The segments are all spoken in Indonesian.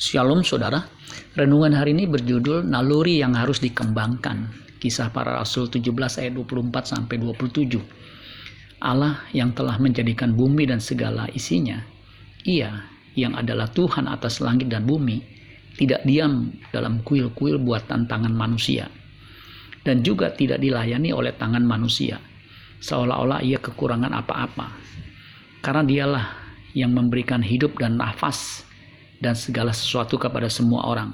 Shalom saudara, renungan hari ini berjudul Naluri yang harus dikembangkan. Kisah para Rasul 17 ayat 24 sampai 27. Allah yang telah menjadikan bumi dan segala isinya, Ia yang adalah Tuhan atas langit dan bumi, tidak diam dalam kuil-kuil buatan tangan manusia, dan juga tidak dilayani oleh tangan manusia, seolah-olah ia kekurangan apa-apa. Karena dialah yang memberikan hidup dan nafas dan segala sesuatu kepada semua orang.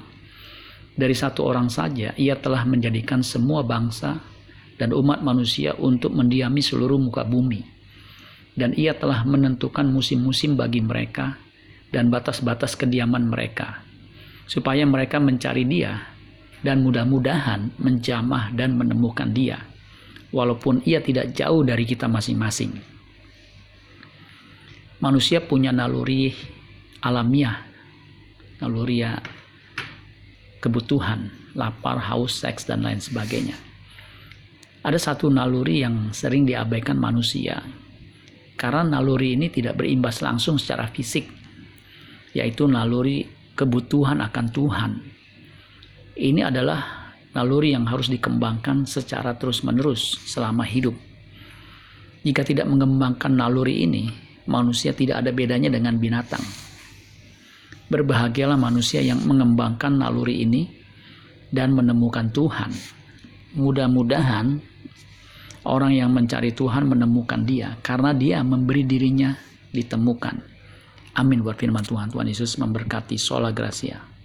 Dari satu orang saja, ia telah menjadikan semua bangsa dan umat manusia untuk mendiami seluruh muka bumi. Dan ia telah menentukan musim-musim bagi mereka dan batas-batas kediaman mereka, supaya mereka mencari dia dan mudah-mudahan menjamah dan menemukan dia, walaupun ia tidak jauh dari kita masing-masing. Manusia punya naluri alamiah naluri kebutuhan, lapar, haus, seks, dan lain sebagainya. Ada satu naluri yang sering diabaikan manusia, karena naluri ini tidak berimbas langsung secara fisik, yaitu naluri kebutuhan akan Tuhan. Ini adalah naluri yang harus dikembangkan secara terus-menerus selama hidup. Jika tidak mengembangkan naluri ini, manusia tidak ada bedanya dengan binatang Berbahagialah manusia yang mengembangkan naluri ini dan menemukan Tuhan. Mudah-mudahan orang yang mencari Tuhan menemukan Dia karena Dia memberi dirinya ditemukan. Amin buat firman Tuhan. Tuhan Yesus memberkati. Sola Gracia.